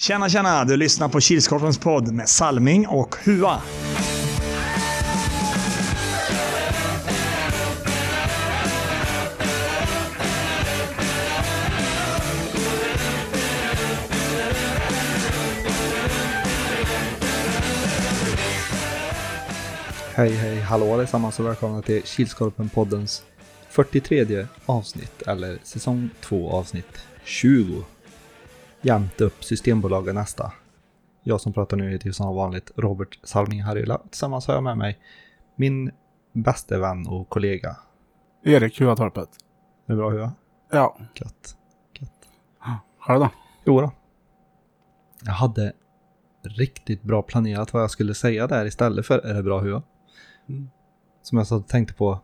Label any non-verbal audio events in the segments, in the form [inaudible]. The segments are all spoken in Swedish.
Tjena, tjena! Du lyssnar på Kilskorpens podd med Salming och Hua. Hej hej hallå allesammans och välkomna till Kilskorpen-poddens 43 avsnitt eller säsong 2 avsnitt 20. Jämnt upp Systembolaget nästa. Jag som pratar nu heter ju som vanligt Robert Salming Harila. Tillsammans har jag med mig min bästa vän och kollega. Erik Huatorpet. Är det bra Hua? Ja, Gött. Gött. själv då? Jo då. Jag hade riktigt bra planerat vad jag skulle säga där istället för är det bra Hua? Mm. Som jag och tänkte på.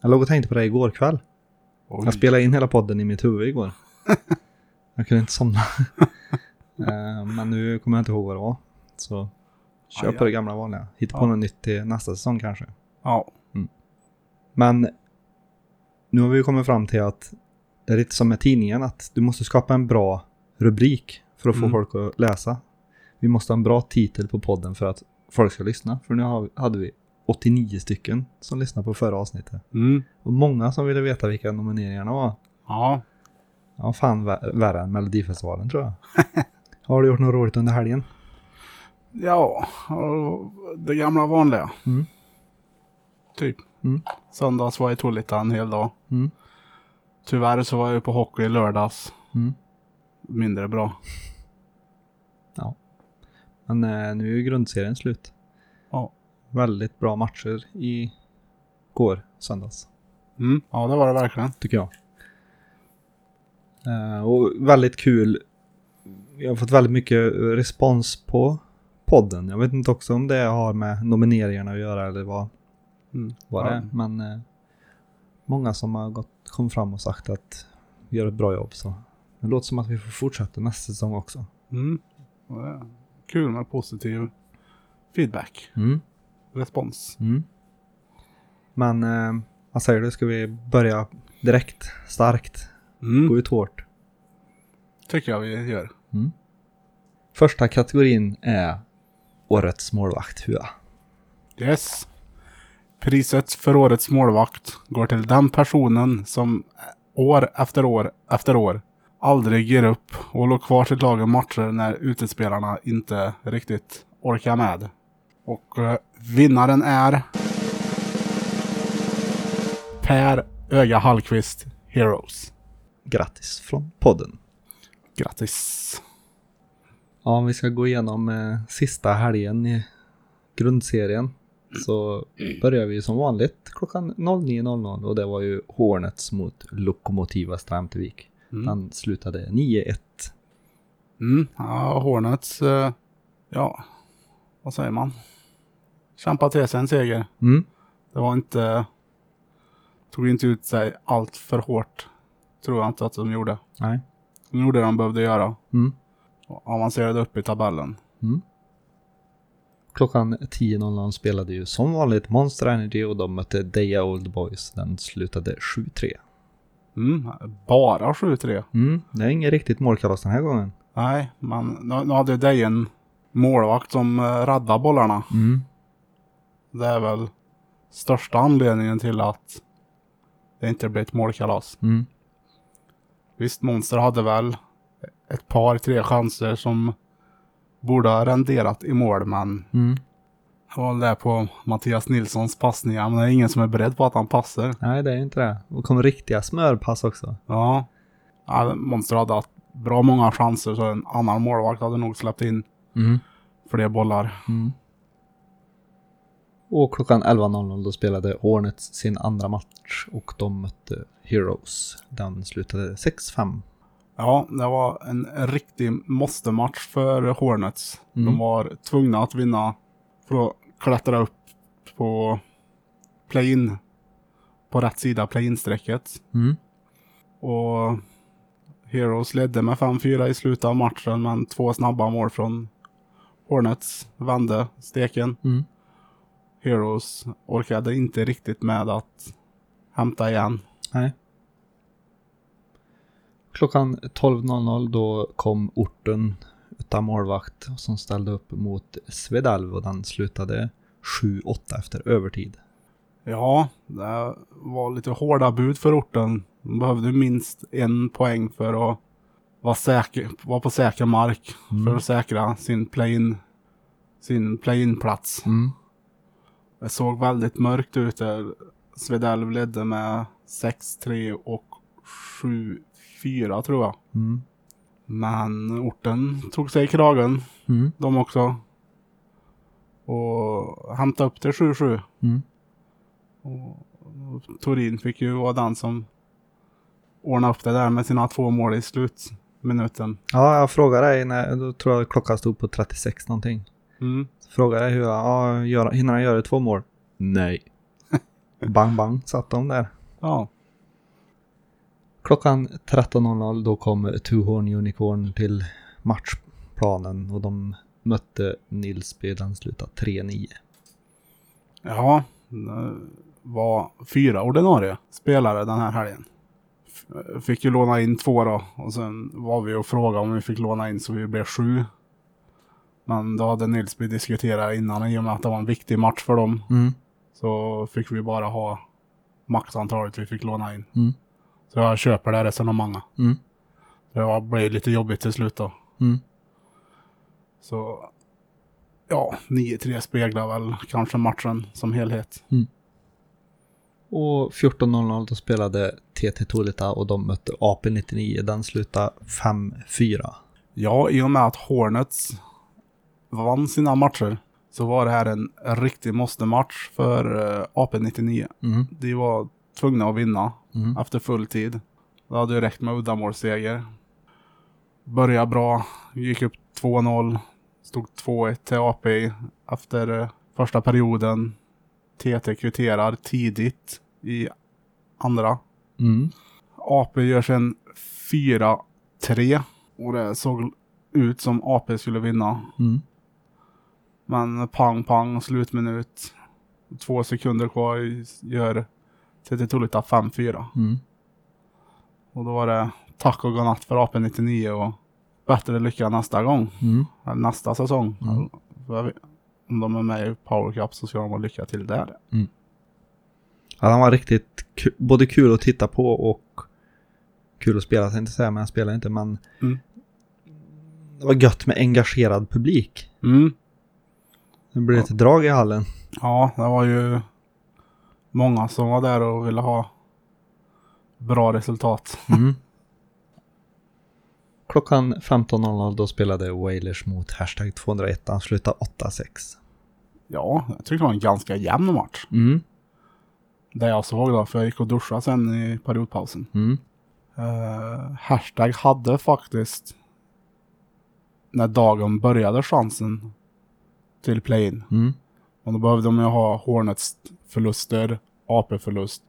Jag låg och tänkte på det igår kväll. Oj. Jag spelade in hela podden i mitt huvud igår. [laughs] jag kunde inte somna. [laughs] Eh, Men nu kommer jag inte ihåg vad det var. Så kör Aj, på aj. det gamla vanliga. Hitta på Ja. något nytt till nästa säsong kanske. Ja, Men nu har vi kommit fram till att det är lite som med tidningen att du måste skapa en bra rubrik för att få Mm. folk att läsa. Vi måste ha en bra titel på podden för att folk ska lyssna. För nu hade vi 89 stycken som lyssnade på förra avsnittet. mm. Och många som ville veta vilka nomineringarna var. ja. Ja, fan vä- värre än Melodifestivalen tror jag. [laughs] har du gjort något roligt under helgen? Ja, det gamla vanliga. Mm. Typ. Mm. Söndags var jag i Tullita en hel dag. Mm. Tyvärr så var jag på hockey i lördags. Mm. Mindre bra. [laughs] Men eh, nu är grundserien slut. Ja. Väldigt bra matcher i går, söndags. Mm. Ja, det var det verkligen. tycker jag. Eh, och väldigt kul. Jag har fått väldigt mycket respons på podden. Jag vet inte också om det har med nomineringarna att göra eller vad, Mm. vad det ja. är. Men eh, många som har gått, kom fram och sagt att vi gör ett bra jobb. Så det låter som att vi får fortsätta nästa säsong också. Mm. Är Kul med positiv feedback. Mm. Respons. Mm. Men eh, vad säger du? Ska vi börja direkt, starkt, Mm. gå ut hårt? Tycker jag vi gör. Mm. Första kategorin är Årets målvakt, Hua. Yes. Priset för årets målvakt går till den personen som år efter år efter år aldrig ger upp och låg kvar sitt lag i matcher när utespelarna inte riktigt orkar med. Och eh, vinnaren är Per Öga Hallqvist Heroes. Grattis från podden. Grattis! Ja, om vi ska gå igenom eh, sista helgen i grundserien så börjar vi som vanligt klockan 09.00 och det var ju Hornets mot Lokomotiva Stramtevik. Mm. Den slutade 9-1. Mm. Ja, Hornets, eh, ja, vad säger man? Kämpa till sig en seger. Mm. Det var inte... Tog inte ut sig allt för hårt. Tror jag inte att de gjorde. Nej. De gjorde det de behövde göra. Mm. Och avancerade upp i tabellen. Mm. Klockan 10.00 spelade ju som vanligt Monster Energy och de mötte Deja Old Boys. Den slutade 7-3. Mm. Bara 7-3. Mm. Det är inget riktigt målkalas den här gången. Nej, men nu, hade det en målvakt som uh, räddade bollarna. Mm. Det är väl största anledningen till att det inte blev ett målkalas. Mm. Visst, Monster hade väl ett par, tre chanser som borde ha renderat i mål, men Mm. Det var det på Mattias Nilssons passningar, men det är ingen som är beredd på att han passar. Nej, det är inte det. Och kom riktiga smörpass också. Ja. ja Monster hade haft bra många chanser, så en annan målvakt hade nog släppt in Mm. fler bollar. Mm. Och klockan 11.00 då spelade Hornets sin andra match och de mötte Heroes. Den slutade 6-5. Ja, det var en riktig måste-match för Hornets. Mm. De var tvungna att vinna för att klättra upp på play-in. På rätt sida play-in-strecket. Mm. Och Heroes ledde med 5-4 i slutet av matchen, men två snabba mål från Hornets vände steken. Mm. Heroes orkade inte riktigt med att hämta igen. Nej. Klockan 12.00 då kom orten utan målvakt som ställde upp mot Svedalv och den slutade 7-8 efter övertid. Ja, det var lite hårda bud för orten. De behövde minst en poäng för att vara, säker, vara på säker mark. Mm. För att säkra sin play-in sin play-in-plats. Mm. Det såg väldigt mörkt ut där. Svedalv ledde med 6-3 och 7-4 tror jag. Mm. Men orten tog sig i kragen, Mm. de också. Och hämtade upp till 7-7. Mm. Och Torin fick ju vara den som ordnade upp det där med sina två mål i slutminuten. Ja, jag frågade dig när, då tror jag klockan stod på 36 någonting. Mm. Så frågade jag hur, ja, gör, hinner han göra två mål? Nej. [laughs] bang bang satt de där. Ja. Klockan 13.00 då kom Tuhorn Unicorn till matchplanen och de mötte Nilsby. Den slutade 3-9. Ja, det var fyra ordinarie spelare den här helgen. Fick ju låna in två då och sen var vi och frågade om vi fick låna in så vi blev sju. Men då hade Nilsby diskuterat innan i och med att det var en viktig match för dem. Mm. Så fick vi bara ha maxantalet vi fick låna in. Mm. Så jag köper det resonemanget. Mm. Det var- blev lite jobbigt till slut då. Mm. Så ja, 9-3 speglar väl kanske matchen som helhet. Och 14.00 då spelade TT Tolita och de mötte AP99. Den slutade 5-4. Ja, i och med att Hornets vann sina matcher så var det här en riktig måste-match för eh, AP99. Mm. De var tvungna att vinna Mm. efter full tid. Det hade ju räckt med uddamålsseger. Började bra, gick upp 2-0, stod 2-1 till AP efter eh, första perioden. TT kvitterar tidigt i andra. Mm. AP gör sen 4-3 och det såg ut som AP skulle vinna. Mm. Men pang pang slutminut. Två sekunder kvar gör TT Tolita 5-4. Mm. Och då var det tack och godnatt för AP99 och bättre lycka nästa gång. Mm. Eller nästa säsong. Mm. Om de är med i Power Cup så ska de ha lycka till där. Ja, den var riktigt både kul att titta på och kul att spela, tänkte jag säga, men jag spelar inte. Men Mm. det var gött med engagerad publik. Mm. Det blev ett drag i hallen. Ja, det var ju många som var där och ville ha bra resultat. Mm. [laughs] Klockan 15.00 då spelade Wailers mot Hashtag 201. Han slutade 8-6. Ja, jag tyckte det var en ganska jämn match. Mm. Det jag såg då, för jag gick och duschade sen i periodpausen. Mm. Uh, hashtag hade faktiskt när dagen började chansen till play-in. Mm. Och då behövde de ju ha Hornets förluster, AP-förlust.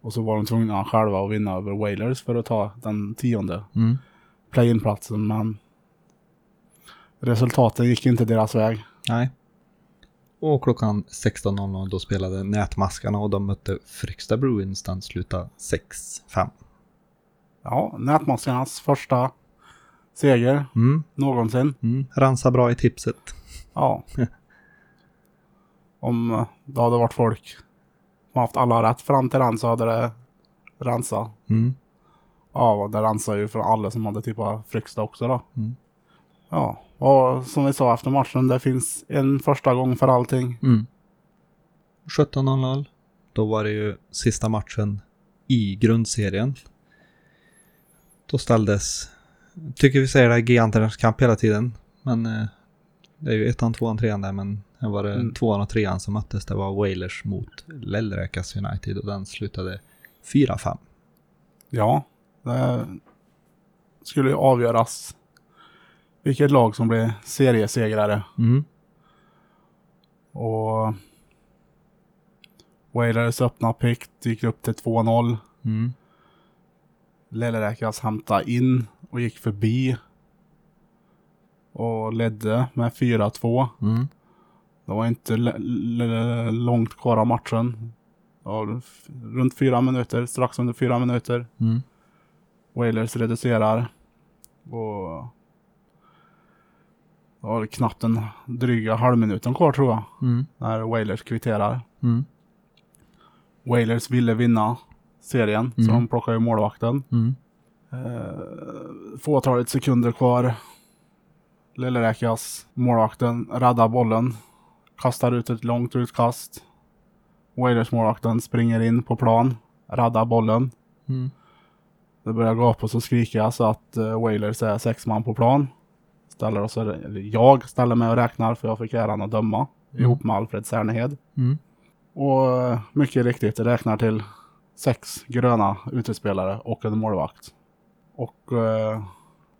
Och så var de tvungna själva att vinna över Wailers för att ta den tionde Mm. play-in-platsen. Men resultaten gick inte deras väg. Nej. Och klockan 16.00 då spelade Nätmaskarna och de mötte Fryksta Bruins. Den slutade 6-5. Ja, Nätmaskarnas första seger Mm. någonsin. Mm. Ransa bra i tipset. Ja. [laughs] Om eh, det hade varit folk som haft alla rätt fram till den så hade det rensat. Mm. Ja, det rensar ju för alla som hade tippat Fryksta också då. Mm. Ja, och som vi sa efter matchen, det finns en första gång för allting. Mm. 17.00. Då var det ju sista matchen i grundserien. Då ställdes, tycker vi säger det, giganternas kamp hela tiden. Men eh, det är ju ettan, tvåan, trean där. Men här var det Mm. tvåan och trean som möttes. Det var Wailers mot Lellräkas United och den slutade 4-5. Ja, det skulle ju avgöras vilket lag som blir seriesegrare. Mm. Och Wailers öppna pick gick upp till 2-0. Mm. Leleräkas hämtade in och gick förbi. Och ledde med 4-2. Mm. Det var inte långt kvar av matchen. Var runt fyra minuter, strax under fyra minuter. Mm. Wailers reducerar. Och var det knappt en dryga halvminuten kvar tror jag. Mm. När Wailers kvitterar. Mm. Wailers ville vinna serien, så Mm. de plockade ju målvakten. Mm. Eh, fåtalet sekunder kvar. Lilleräkas målvakten räddar bollen. Kastar ut ett långt utkast. Wailers målvakten springer in på plan. Räddar bollen. Mm. Det börjar gapas och skrika så att uh, Wailers är sex man på plan. Ställer oss, eller jag ställer mig och räknar för jag fick äran att döma. Mm. Ihop med Alfred Särnehed. Mm. Och eh, mycket riktigt räknar till sex gröna utespelare och en målvakt. Och eh,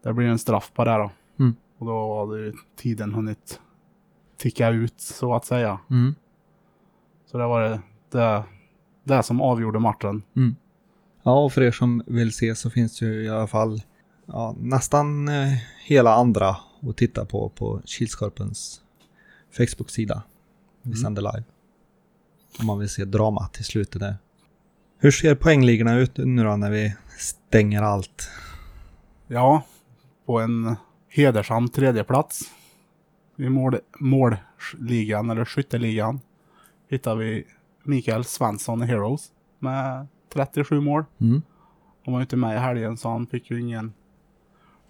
det blir en straff på det då. Mm. Och då hade ju tiden hunnit ticka ut så att säga. Mm. Så det var det, det, det som avgjorde matchen. Mm. Ja, och för er som vill se så finns det ju i alla fall ja, nästan eh, hela andra att titta på på Kilskorpens Facebook-sida. Vi Mm. sänder live. Om man vill se dramat till slutet där. Hur ser poängligorna ut nu då när vi stänger allt? Ja, på en hedersam tredjeplats i mål, målligan eller skytteligan hittar vi Mikael Svensson i Heroes med 37 mål. Mm. Han var ju inte med i helgen så han fick ju ingen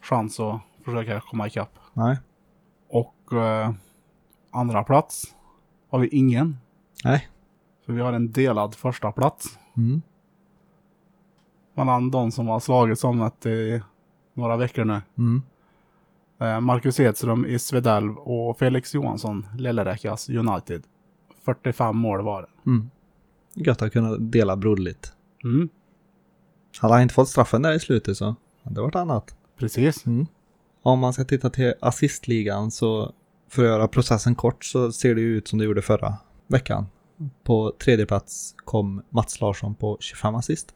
chans att försöka komma ikapp. Nej. Och eh, andra plats har vi ingen. Nej. För vi har en delad första plats Mm. mellan de som har slagits om det i några veckor nu. Mm. Eh, Marcus Edström i Svedalv och Felix Johansson, Lilleräkas United. 45 mål var det. Mm. Gött att kunna dela broderligt. Mm, Hade han inte fått straffen där i slutet så hade det varit annat. precis. Mm. Om man ska titta till assistligan så för att göra processen kort så ser det ut som det gjorde förra veckan. På tredje plats kom Mats Larsson på 25 assist.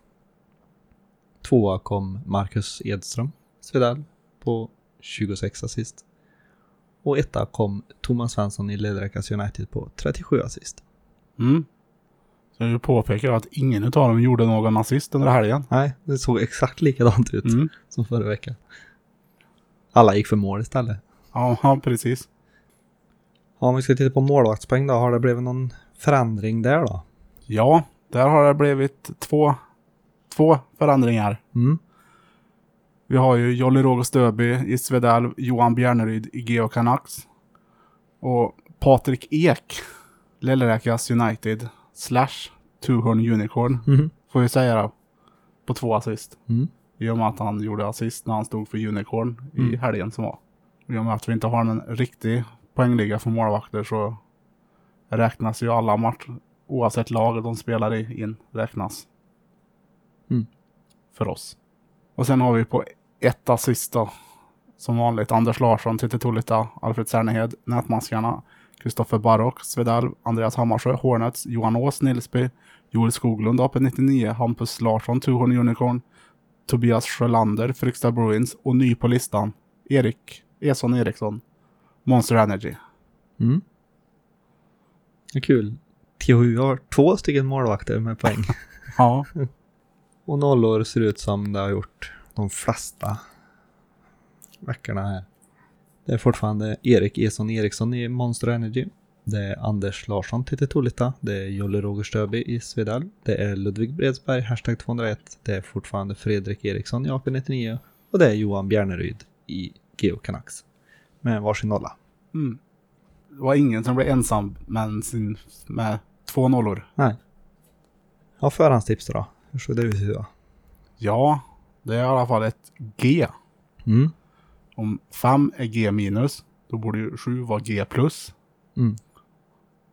Tvåa kom Marcus Edström, Svedell, på 26 assist. Och etta kom Thomas Svensson i Ledräckas United på 37 assist. Mm. Så jag påpeka att ingen av dem gjorde någon assist under helgen. Nej, det såg exakt likadant ut Mm. som förra veckan. Alla gick för mål istället. Ja, ja, precis. Ja, om vi ska titta på målvaktspoäng då, har det blivit någon förändring där då? Ja, där har det blivit två, två förändringar. Mm. Vi har ju Jolly Roger Stöby i Svedalv, Johan Bjärneryd i Geo Canucks. Och Patrik Ek, Lilleräkas United, slash Tuhorn Unicorn, Mhm. får vi säga då. På två assist. Mm. I och med att han gjorde assist när han stod för Unicorn i Mm. helgen som var. I och med att vi inte har en riktig poängliga för målvakter så räknas ju alla matcher, oavsett lag de spelar i, in, räknas. Mm. För oss. Och sen har vi på ett assist då, som vanligt, Anders Larsson, Titti Tullita, Alfred Särnehed, Nätmaskarna, Kristoffer Barrock, Svedalv, Andreas Hammarsjö, Hornets, Johan Ås, Nilsby, Joel Skoglund, AP99, Hampus Larsson, Tuhorn Unicorn, Tobias Sjölander, Fryksta Bruins och ny på listan, Erik Eson Eriksson, Monster Energy. Mm. Det är kul. THU har två stycken målvakter med poäng. Ja, [laughs] Och nollor ser ut som det har gjort de flesta veckorna här. Det är fortfarande Erik Eson Eriksson i Monster Energy. Det är Anders Larsson till Tolita. Det är Jolle Roger Stöby i Svedal. Det är Ludvig Bredsberg, hashtag 201. Det är fortfarande Fredrik Eriksson i AP99. Och det är Johan Bjärneryd i Geo Canucks. Med varsin nolla. mm. det var ingen som blev ensam med, sin, med två nollor. Nej. Ja, förhandstips då. Hur såg det ut idag? Ja, det är i alla fall ett G. Mm. Om 5 är G minus, då borde ju 7 vara G plus. Mm.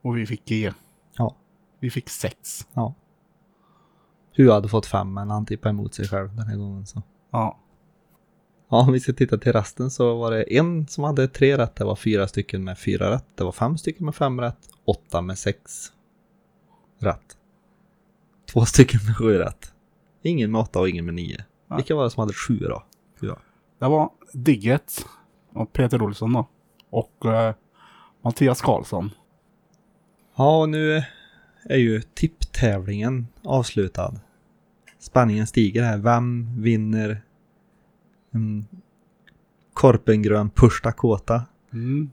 Och vi fick G. Ja. Vi fick 6. Ja. Hua hade fått fem, men han tippade emot sig själv den här gången. Så. Ja. Ja, om vi ska titta till resten så var det en som hade tre rätt. Det var fyra stycken med fyra rätt. Det var fem stycken med fem rätt. Åtta med sex rätt. Två stycken med sju rätt. Ingen med åtta och ingen med nio. Vilka var det som hade sju då? Ja. Det var Digget och Peter Olsson då. Och eh, Mattias Karlsson. Ja, och nu är ju tipptävlingen avslutad. Spänningen stiger här. Vem vinner en Korpengrön Push Dakota? Mm.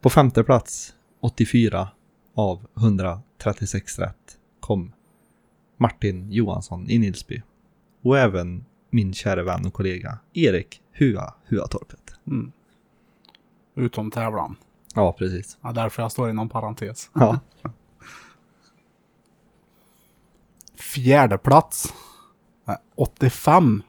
På femte plats, 84 av 136 rätt, kom Martin Johansson i Nilsby. Och även min kära vän och kollega Erik Hua Huatorpet. Mm. Utom tävlan. Ja, precis. Ja, därför jag står inom parentes. Ja. [laughs] Fjärde plats. Nej, 85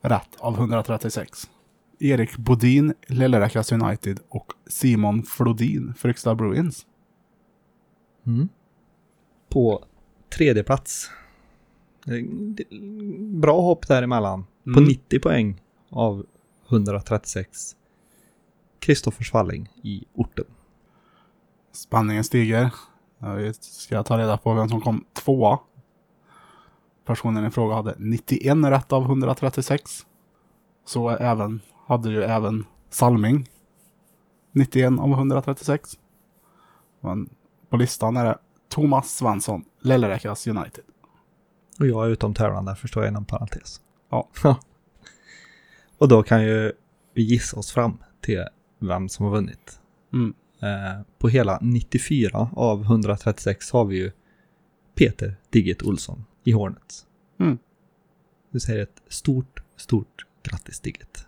rätt av 136. Erik Bodin, Lilleräckas United och Simon Flodin, Fryksta Bruins. Mm. På tredje plats. Bra hopp däremellan. På Mm. 90 poäng av 136. Kristoffer Svalling i orten. Spänningen stiger. Jag ska ta reda på vem som kom tvåa. Personen i fråga hade 91 rätt av 136. Så även, hade ju även Salming 91 av 136. Men på listan är det Thomas Svensson, Lilleräckas United. Och jag är utom tävlan, därför står jag inom parentes. Ja. [laughs] och då kan ju vi gissa oss fram till vem som har vunnit. Mm. Eh, på hela 94 av 136 har vi ju Peter Digget Olsson i Hornets. Mm. Vi säger ett stort, stort grattis Digget.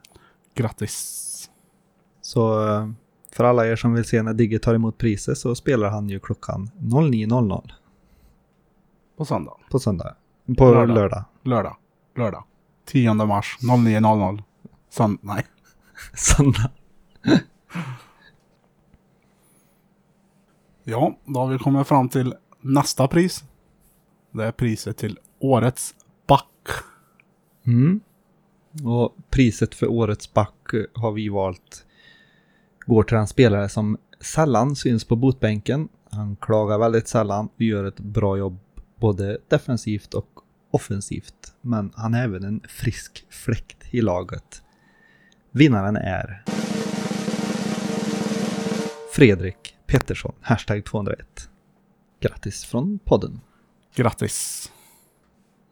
Grattis! Så eh, för alla er som vill se när Digget tar emot priset så spelar han ju klockan 09.00 På söndag. på söndag. På Lördag. lördag. Lördag. Lördag. 10 mars 09.00. Sönd... Nej. [laughs] Söndag. [laughs] Ja, då har vi kommit fram till nästa pris. Det är priset till Årets back. Mm. Och priset för årets back har vi valt går till en spelare som sällan syns på botbänken. Han klagar väldigt sällan och gör ett bra jobb både defensivt och offensivt. Men han är även en frisk fläkt i laget. Vinnaren är Fredrik Pettersson, hashtag 201. Grattis från podden. Grattis!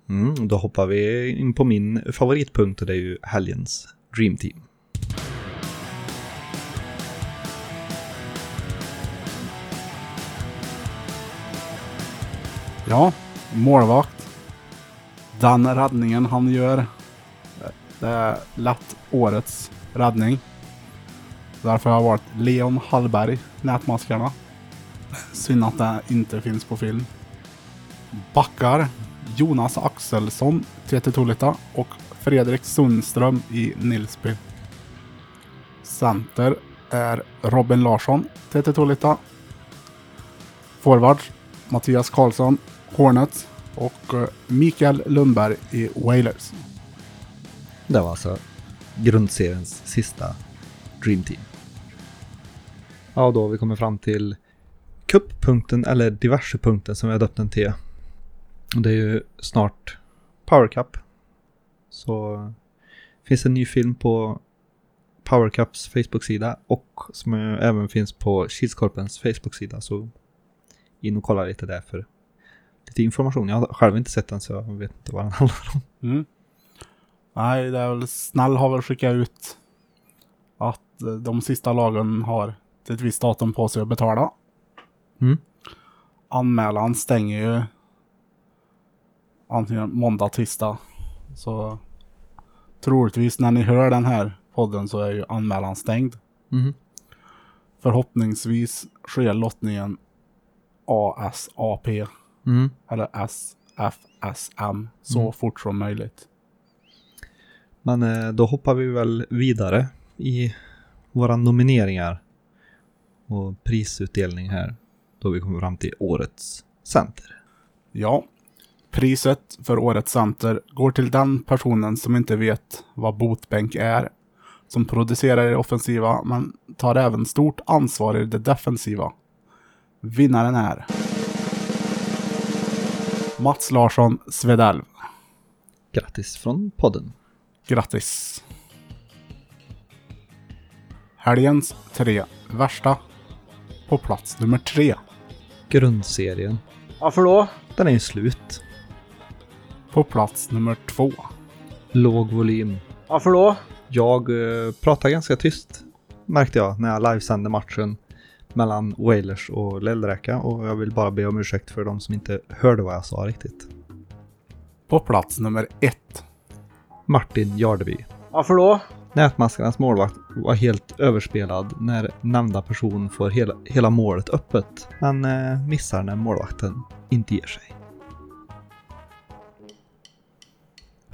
Mm, då hoppar vi in på min favoritpunkt och det är ju helgens Dream Team. Ja, målvakt. Den räddningen han gör. Det är lätt årets räddning. Därför har jag valt Leon Hallberg, Nätmaskarna. Synd att det inte finns på film. Backar. Jonas Axelsson, TT Tullita och Fredrik Sundström i Nilsby. Center är Robin Larsson, TT Tolita. Forward Mattias Karlsson, Hornets och eh, Mikael Lundberg i Wailers. Det var alltså grundseriens sista Dream Team. Ja, då har vi kommit fram till kupppunkten eller diversepunkten som vi har döpt den till. Det är ju snart Power Cup. Så finns en ny film på Power Cups Facebook-sida och som även finns på Kilskorpens Facebook-sida. Så in och kolla lite där för lite information. Jag har själv inte sett den så jag vet inte vad den [laughs] handlar om. Mm. Nej, det är väl Snäll har väl skickat ut att eh, de sista lagen har ett visst datum på sig att betala. Mm. Anmälan stänger ju antingen måndag, tisdag. Så troligtvis när ni hör den här podden så är ju anmälan stängd. Mhm. Förhoppningsvis sker lottningen ASAP Mm. eller SFSM så Mm. fort som möjligt. Men eh, då hoppar vi väl vidare i våra nomineringar och prisutdelning här. Då vi kommer fram till årets center. Ja, priset för årets center går till den personen som inte vet vad botbänk är. Som producerar det offensiva men tar även stort ansvar i det defensiva. Vinnaren är Mats Larsson Svedalv. Grattis från podden. Grattis! Helgens tre värsta. På plats nummer tre. Grundserien. Varför då? Den är ju slut. På plats nummer två. Låg volym. Varför då? Jag eh, pratar ganska tyst märkte jag när jag livesände matchen. Mellan Wailers och Lellräka och jag vill bara be om ursäkt för de som inte hörde vad jag sa riktigt. På plats nummer ett. Martin Jardeby. Varför då? Nätmaskarnas målvakt var helt överspelad när nämnda person får hela, hela målet öppet, men eh, missar när målvakten inte ger sig.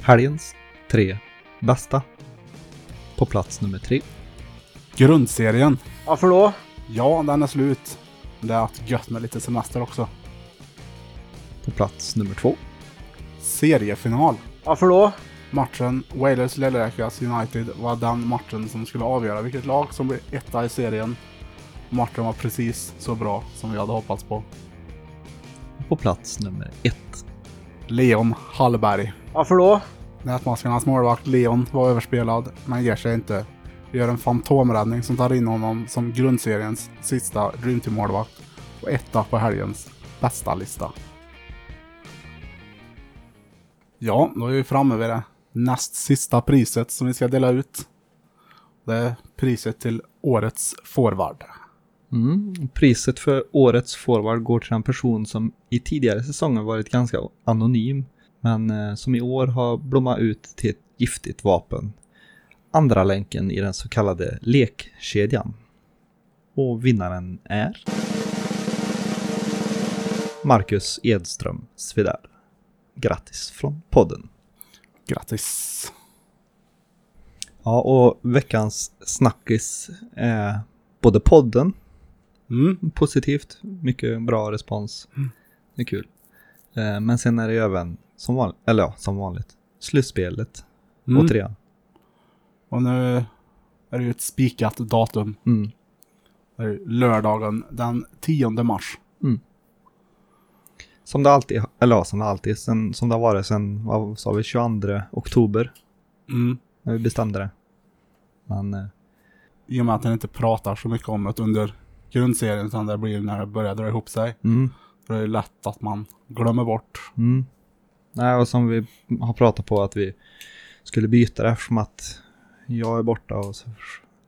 Helgens tre bästa. På plats nummer tre. Grundserien. Varför då? Ja, den är slut. Det är haft gött med lite semester också. På plats nummer två. Seriefinal. Varför då? Matchen Wailers Lillräkas United var den matchen som skulle avgöra vilket lag som blir etta i serien. Matchen var precis så bra som vi hade hoppats på. På plats nummer ett. Leon Hallberg. Varför då? Nätmaskarnas målvakt Leon var överspelad, men ger sig inte. Gör en fantomräddning som tar in honom som grundseriens sista Dream Team-målvakt och etta på helgens bästa lista. Ja, då är vi framme vid det näst sista priset som vi ska dela ut. Det är priset till årets forward. Mm. Priset för årets forward går till en person som i tidigare säsonger varit ganska anonym, men eh, som i år har blommat ut till ett giftigt vapen. Andra länken i den så kallade lekkedjan. Och vinnaren är... Marcus Edström Svedell. Grattis från podden. Grattis! Ja, och veckans snackis är både podden Mm. positivt, mycket bra respons. Det är kul. Eh, Men sen är det ju även som vanligt, eller ja, som vanligt, slutspelet. Mm. Återigen. Och nu är det ju ett spikat datum. Mm. Det är lördagen den 10 mars. Som det alltid, eller ja, som det alltid, sen, som det har varit sen, vad sa vi, 22 oktober, Mm. när vi bestämde det. Men, eh, I och med att den inte pratar så mycket om det under grundserien utan det blir när det börjar dra ihop sig. mm, det är lätt att man glömmer bort. mm. Nej, och som vi har pratat på att vi skulle byta det eftersom att jag är borta och så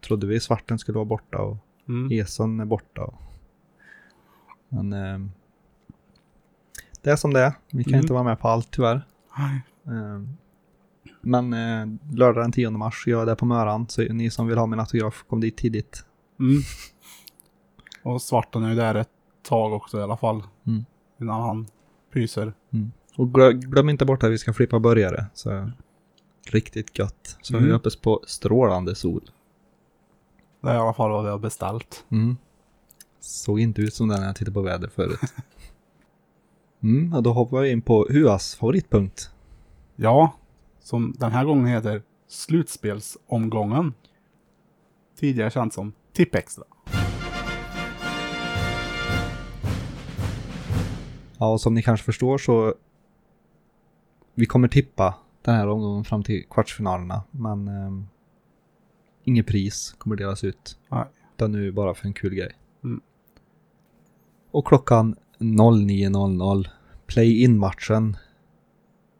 trodde vi svarten skulle vara borta och Mm. Eson är borta. och- Men eh, det är som det är. Vi kan Mm. inte vara med på allt tyvärr. Eh, men eh, lördag den 10 mars, jag är där på Möran. Så ni som vill ha min autograf, kom dit tidigt. Mm. Och svarten är ju där ett tag också i alla fall. Mm. Innan han pyser. Och glöm, glöm inte bort att vi ska flippa burgare. Så riktigt gött. Så Mm. vi hoppas på strålande sol. Det är i alla fall vad vi har beställt. Mm. Såg inte ut som den när jag tittade på väder förut. [laughs] Mm, och då hoppar vi in på Huas favoritpunkt. Ja, som den här gången heter Slutspelsomgången. Tidigare känt som Tippextra. Ja, och som ni kanske förstår så vi kommer tippa den här omgången fram till kvartsfinalerna, men um, inget pris kommer delas ut. Nej. Utan nu bara för en kul grej. Mm. Och klockan 09.00 play-in-matchen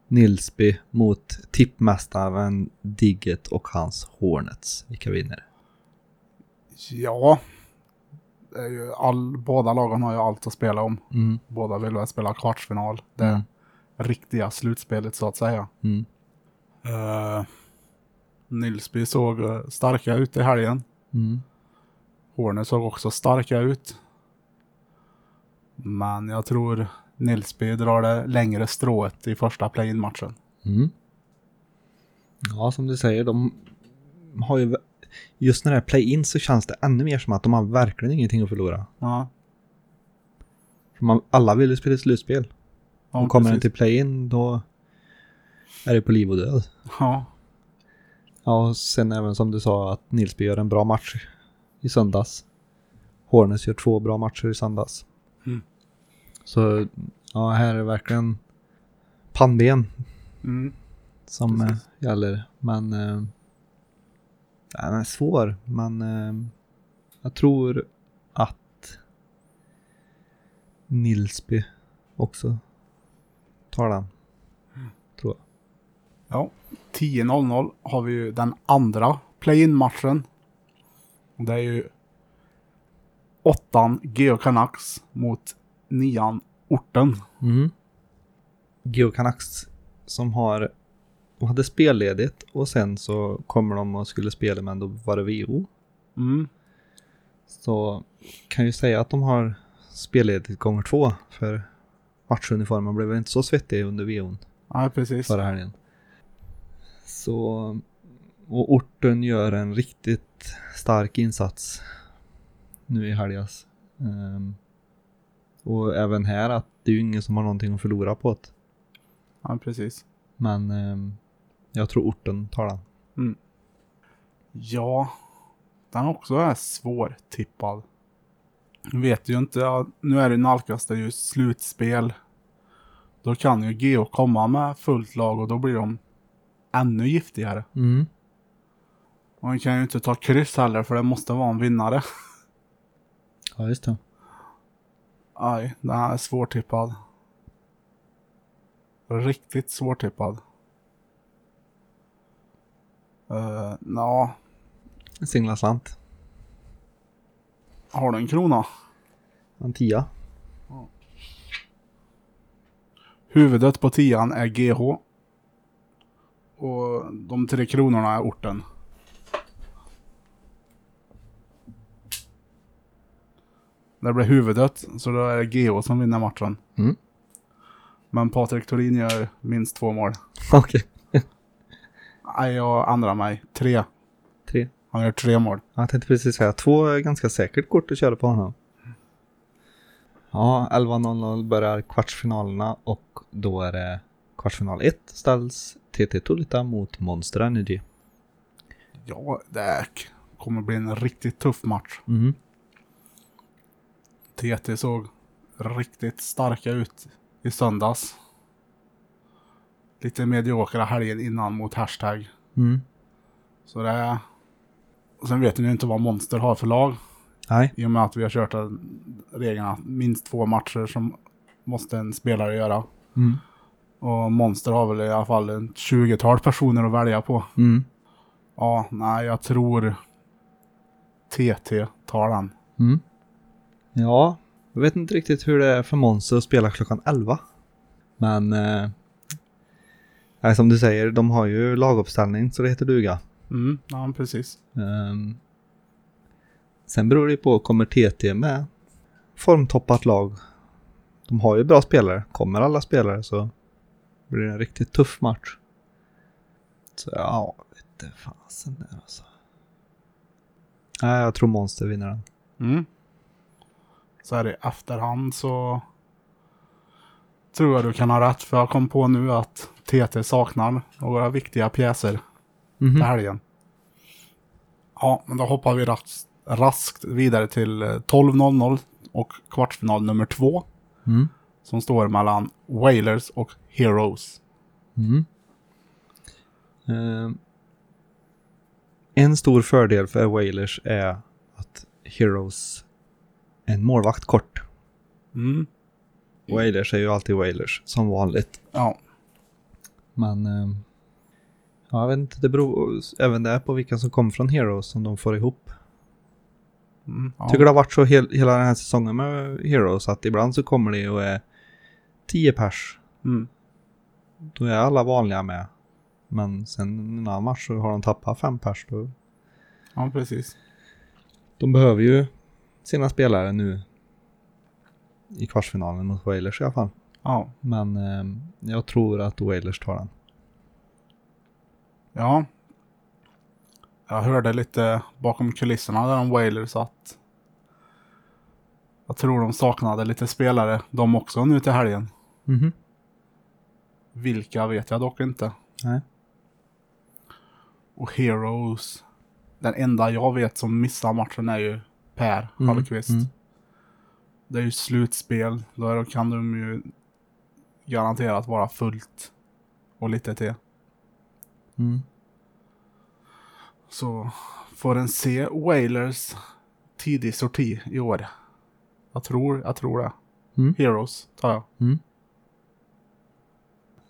Nilsby mot tippmästaren Digget och hans Hornets. Vilka vinner? Ja, all, båda lagen har ju allt att spela om. Mm. Båda vill väl spela kvartsfinal. Det Mm. riktiga slutspelet så att säga. Mm. Uh, Nilsby såg eh, starka ut i helgen. Mm. Hornet såg också starka ut. Men jag tror Nilsby drar det längre strået i första play-in-matchen. Mm. Ja, som du säger, de har ju... Just när det är play-in så känns det ännu mer som att de har verkligen ingenting att förlora. Ja, För man, alla vill ju spela slutspel. ja Och kommer den till play-in då är det på liv och död. Ja, Ja, och sen även som du sa att Nilsby gör en bra match i söndags. Hornets gör två bra matcher i söndags. Mm. Så ja, här är verkligen pannben mm. som eh, Precis. gäller. Men eh, den är svår. Men eh, jag tror att Nilsby också tar den. Tror jag. Ja. 10.00 har vi ju den andra play-in-matchen. Det är ju åttan Geo Canucks mot nian Orten. Mm. Geo Canucks som har de hade spelledigt och sen så kommer de och skulle spela men då var det VO. Mm. Så kan ju säga att de har spelledigt gånger två för matchuniformen blev inte så svettig under VO'n Ja, precis. förra helgen. Så och orten gör en riktigt stark insats nu i helgas. Ehm, och även här att det är ju ingen som har någonting att förlora på det. Ja, precis. Men ehm, jag tror orten tar den. Ja, den också är svårtippad. Vet ju inte, ja, nu är det nalkas det ju slutspel. Då kan ju Geo komma med fullt lag och då blir de ännu giftigare. Mm. Och man kan ju inte ta kryss heller för det måste vara en vinnare. Ja, just det. Nej, den här är svårtippad. Riktigt svårtippad. Uh, ja, Singla slant. har du en krona? En tia. Huvudet på tian är GH. Och de tre kronorna är orten. Det blir huvudet, så då är det GH som vinner matchen. Mm. Men Patrik Thorin gör minst två mål. [laughs] Okej. Nej, jag ändrar mig. Tre. Tre. Han gör tre mål. Jag tänkte precis säga två är ganska säkert kort att köra på honom. Ja, 11.00 börjar kvartsfinalerna och då är det kvartsfinal 1 ställs TT Tulita mot Monster Energy. Ja, det kommer bli en riktigt tuff match. Mhm. TT såg riktigt starka ut i söndags. Lite mediokra helgen innan mot hashtag. Mm. Så det är... Och sen vet ni ju inte vad Monster har för lag. Nej. I och med att vi har kört den reglerna. Minst två matcher som måste en spelare göra. Mm. Och Monster har väl i alla fall en 20-tal personer att välja på. Mm. Ja, nej, jag tror TT tar den. Mm. Ja, jag vet inte riktigt hur det är för Monster att spela klockan 11. Men... Eh, som du säger, de har ju laguppställning så det heter duga. Mm, ja, precis. Ehm, sen beror det ju på, kommer TT med formtoppat lag? De har ju bra spelare. Kommer alla spelare så blir en riktigt tuff match. Så ja, vet inte fasen där alltså. Nej, jag tror Monster vinner den. Mm. Så är det i efterhand så tror jag du kan ha rätt. För jag kom på nu att TT saknar några viktiga pjäser Mhm. till helgen. Ja, men då hoppar vi raskt, raskt vidare till eh, 12.00 och kvartsfinal nummer två. Mm. Som står mellan Wailers och Heroes. Mm. Ehm, en stor fördel för Wailers är att Heroes är en målvakt kort. Mm. Wailers är ju alltid Wailers, som vanligt. Ja, Men ehm, ja, jag vet inte, det beror även där på vilka som kommer från Heroes som de får ihop. mm, ja. Tycker det har varit så hel, hela den här säsongen med Heroes att ibland så kommer det och är 10 pers. Mm. Då är alla vanliga med. Men sen en annan match så har de tappat fem pers. Då. ja, precis. De behöver ju sina spelare nu i kvartsfinalen mot Wailers i alla fall. Ja, Men ehm, jag tror att Wailers tar den. ja. Jag hörde lite bakom kulisserna där om Wailers att jag tror de saknade lite spelare de också nu till helgen. Mhm. Vilka vet jag dock inte. Nej. Och Heroes. Den enda jag vet som missar matchen är ju Per Mm, Hallqvist. mm. Det är ju slutspel. Då kan de ju garanterat vara fullt. Och lite till. Mm. Så får en se Wailers tidig sorti i år. Jag tror, jag tror det. Mm. Heroes tar jag.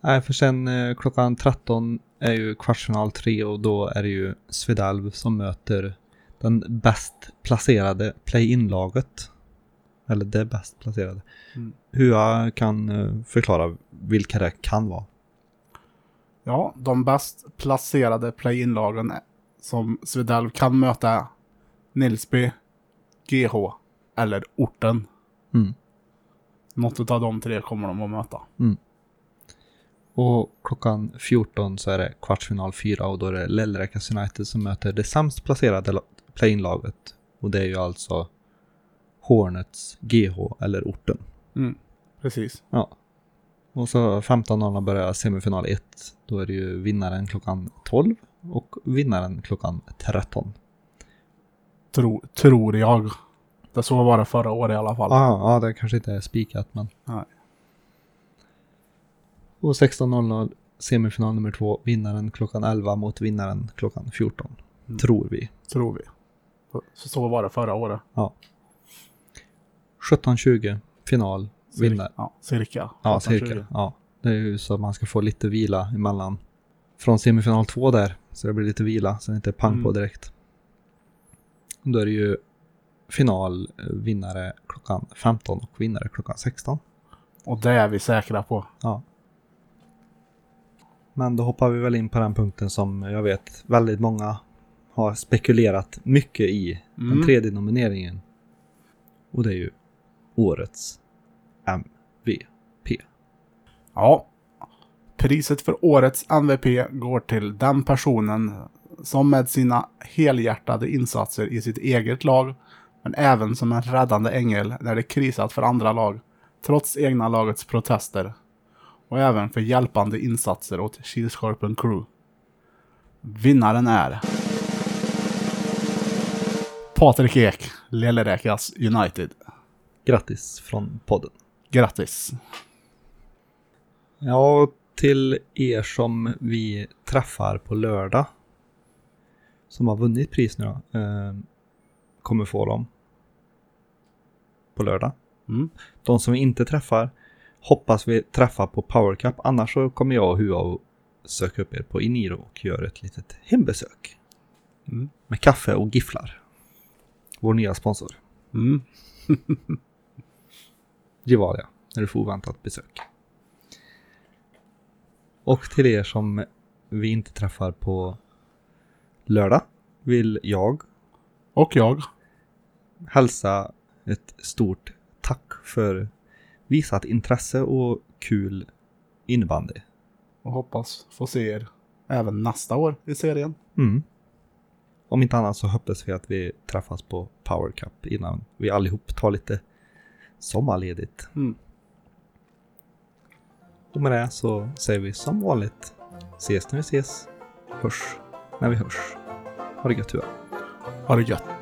Nej, för sen eh, klockan 13 är ju kvartsfinal 3 och då är det ju Svedalv som möter den bäst placerade play-in-laget. Eller det bäst placerade. Mm. Hua kan eh, förklara vilka det kan vara. Ja, de bäst placerade play-in-lagen som Svedalv kan möta Nilsby, GH eller Orten. Mm. Något av de tre kommer de att möta. Och klockan 14 så är det kvartsfinal 4 och då är det Lellräkas United som möter det sämst placerade la- play-in-laget. Och det är ju alltså Hornets, GH eller Orten. Mm, precis. Ja. Och så 15.00 börjar semifinal 1. Då är det ju vinnaren klockan 12 och vinnaren klockan 13. Tro, tror jag. Det så var det förra året i alla fall. Ja, ja, det kanske inte är spikat men. Nej. Och 16.00 semifinal nummer två. Vinnaren klockan 11 mot vinnaren klockan 14. Mm. Tror vi. Tror vi. Så, så var det förra året. 17.20 final. Vinnare. Ja, cirka. Ja, 17-20. cirka. Ja. Det är ju så att man ska få lite vila emellan. Från semifinal två där. Så det blir lite vila så det inte är pang på Mm. direkt. Då är det ju final, vinnare klockan 15 och vinnare klockan 16. Och det är vi säkra på. Ja. Men då hoppar vi väl in på den punkten som jag vet väldigt många har spekulerat mycket i. Den Mm. tredje nomineringen. Och det är ju årets MVP. Ja. Priset för årets MVP går till den personen som med sina helhjärtade insatser i sitt eget lag, men även som en räddande ängel när det krisat för andra lag, trots egna lagets protester. Och även för hjälpande insatser åt Kilskorpen Crew. Vinnaren är... Patrik Ek, Leleräkas United. Grattis från podden. Grattis! Ja, till er som vi träffar på lördag. Som har vunnit pris nu då. Eh, kommer få dem. På lördag. Mm. De som vi inte träffar hoppas vi träffa på Power Cup. Annars så kommer jag och Hua och söka upp er på Iniro och göra ett litet hembesök. Mm. Med kaffe och gifflar. Vår nya sponsor. Mm. [laughs] Gevalia, när du får oväntat besök. Och till er som vi inte träffar på lördag vill jag Och jag. hälsa ett stort tack för visat intresse och kul innebandy. Och hoppas få se er även nästa år i serien. Mm. Om inte annat så hoppas vi att vi träffas på Power Cup innan vi allihop tar lite sommarledigt. Mm. Och med det så säger vi som vanligt ses när vi ses, hörs när vi hörs. Ha det gött Tua. Ha det gött.